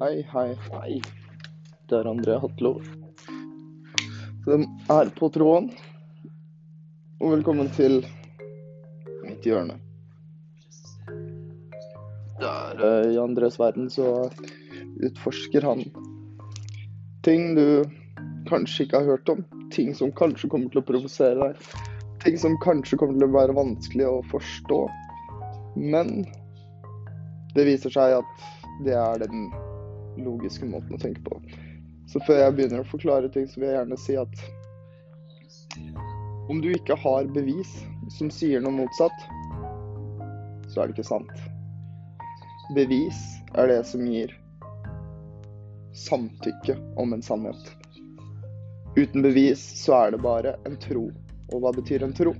Hei, hei, hei. Det er André Hatlo. Den er på tråden. Og velkommen til mitt hjørne. Der eh, i Andres verden så utforsker han ting du kanskje ikke har hørt om. Ting som kanskje kommer til å provosere deg. Ting som kanskje kommer til å være vanskelig å forstå. Men det viser seg at det er den logiske måten å tenke på. Så før jeg begynner å forklare ting, så vil jeg gjerne si at om du ikke har bevis som sier noe motsatt, så er det ikke sant. Bevis er det som gir samtykke om en sannhet. Uten bevis så er det bare en tro. Og hva betyr en tro?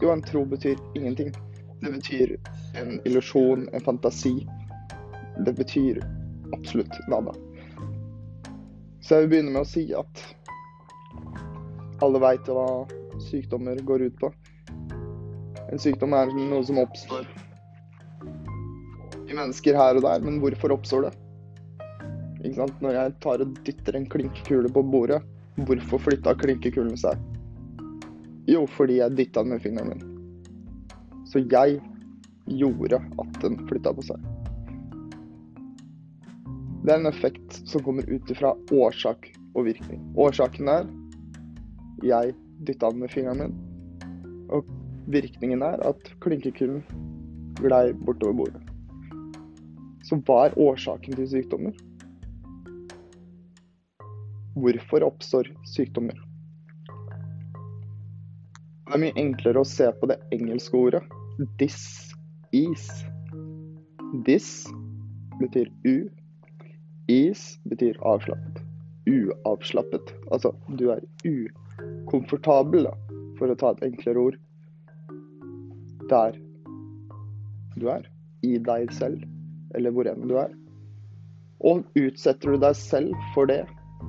Jo, en tro betyr ingenting. Det betyr en illusjon, en fantasi. Det betyr absolutt nada. Så jeg vil begynne med å si at alle veit hva sykdommer går ut på. En sykdom er noe som oppstår i mennesker her og der, men hvorfor oppstår det? Ikke sant? Når jeg tar og dytter en klinkekule på bordet, hvorfor flytta klinkekulen seg? Jo, fordi jeg dytta den med fingeren min. Så jeg gjorde at den flytta på seg. Det er en effekt som kommer ut ifra årsak og virkning. Årsaken er jeg dytta den med fingeren min. Og virkningen er at klinkekulen glei bortover bordet. Så hva er årsaken til sykdommer? Hvorfor oppstår sykdommer? Det er mye enklere å se på det engelske ordet dis is. Dis betyr u, Is betyr avslappet. Uavslappet. Altså, du er ukomfortabel, da, for å ta et enklere ord. Der du er. I deg selv, eller hvor enn du er. Og utsetter du deg selv for det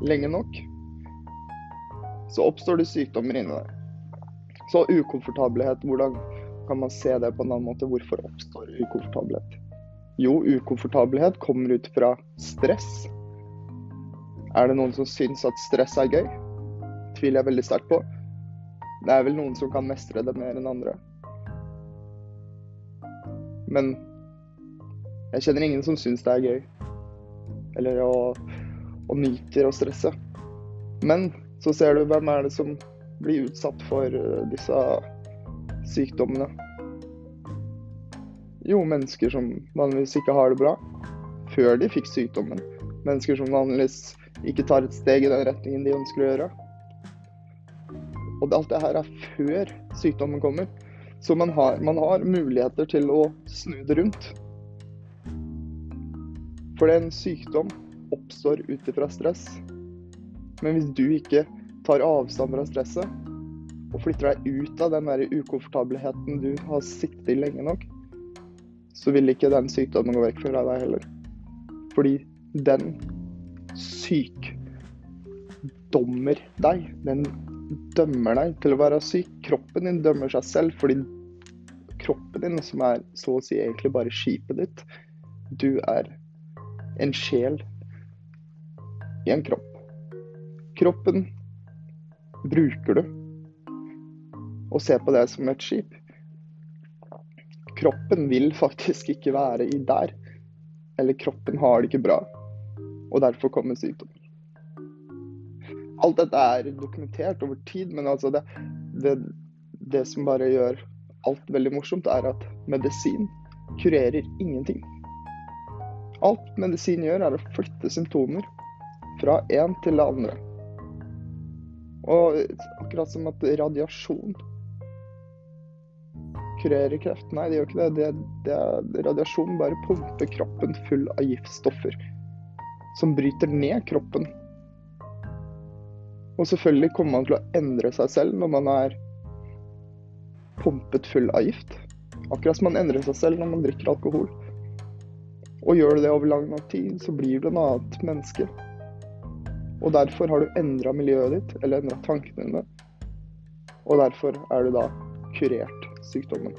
lenge nok, så oppstår det sykdommer inni deg. Så ukomfortabelhet, hvordan kan man se det på en annen måte? Hvorfor oppstår ukomfortabelhet? Jo, ukomfortabelhet kommer ut fra stress. Er det noen som syns at stress er gøy? Tviler jeg veldig sterkt på. Det er vel noen som kan mestre det mer enn andre. Men jeg kjenner ingen som syns det er gøy. Eller å, å nyter å stresse. Men så ser du hvem er det som blir utsatt for eh, disse sykdommene. Jo, mennesker som vanligvis ikke har det bra før de fikk sykdommen. Mennesker som vanligvis ikke tar et steg i den retningen de ønsker å gjøre. Og alt det her er før sykdommen kommer. Så man har, man har muligheter til å snu det rundt. For en sykdom oppstår ut ifra stress. Men hvis du ikke tar avstand fra stresset og flytter deg ut av den der ukomfortabelheten du har sittet i lenge nok, så vil ikke den sykdommen gå vekk fra deg heller. Fordi den sykdommer deg. Den dømmer deg til å være syk. Kroppen din dømmer seg selv fordi kroppen din, som er så å si egentlig bare skipet ditt Du er en sjel i en kropp. Kroppen bruker du og ser på det som et skip kroppen vil faktisk ikke være i der. Eller kroppen har det ikke bra. Og derfor kommer sykdommer. Alt dette er dokumentert over tid, men altså det, det, det som bare gjør alt veldig morsomt, er at medisin kurerer ingenting. Alt medisin gjør, er å flytte symptomer fra en til det andre. Og akkurat som at radiasjon kurerer kreft. Nei, det gjør ikke det. det, det radiasjon bare pumper kroppen full av giftstoffer som bryter ned kroppen. Og selvfølgelig kommer man til å endre seg selv når man er pumpet full av gift. Akkurat som man endrer seg selv når man drikker alkohol. Og gjør du det over lang nok tid, så blir du en annet menneske. Og derfor har du endra miljøet ditt, eller endra tankene dine. Og derfor er du da kurert sykdommen.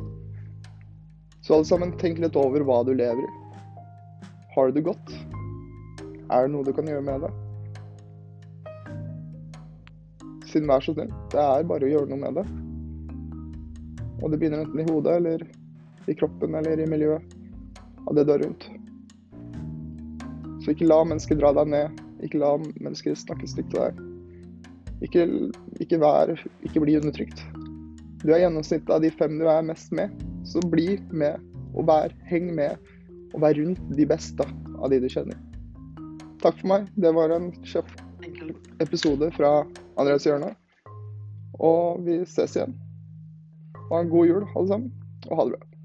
Så alle sammen, tenk litt over hva du lever i. Har du det godt? Er det noe du kan gjøre med det? Siden vær så snill. Det er bare å gjøre noe med det. Og det begynner enten i hodet eller i kroppen eller i miljøet av det du har rundt. Så ikke la mennesker dra deg ned. Ikke la mennesker snakke stygt til deg. Ikke, ikke, vær, ikke bli undertrykt. Du er gjennomsnittet av de fem du er mest med, så bli med og vær, heng med og vær rundt de beste av de du kjenner. Takk for meg. Det var en kjapp, episode fra Andreas hjørne. Og vi ses igjen. Ha en god jul, alle sammen, og ha det bra.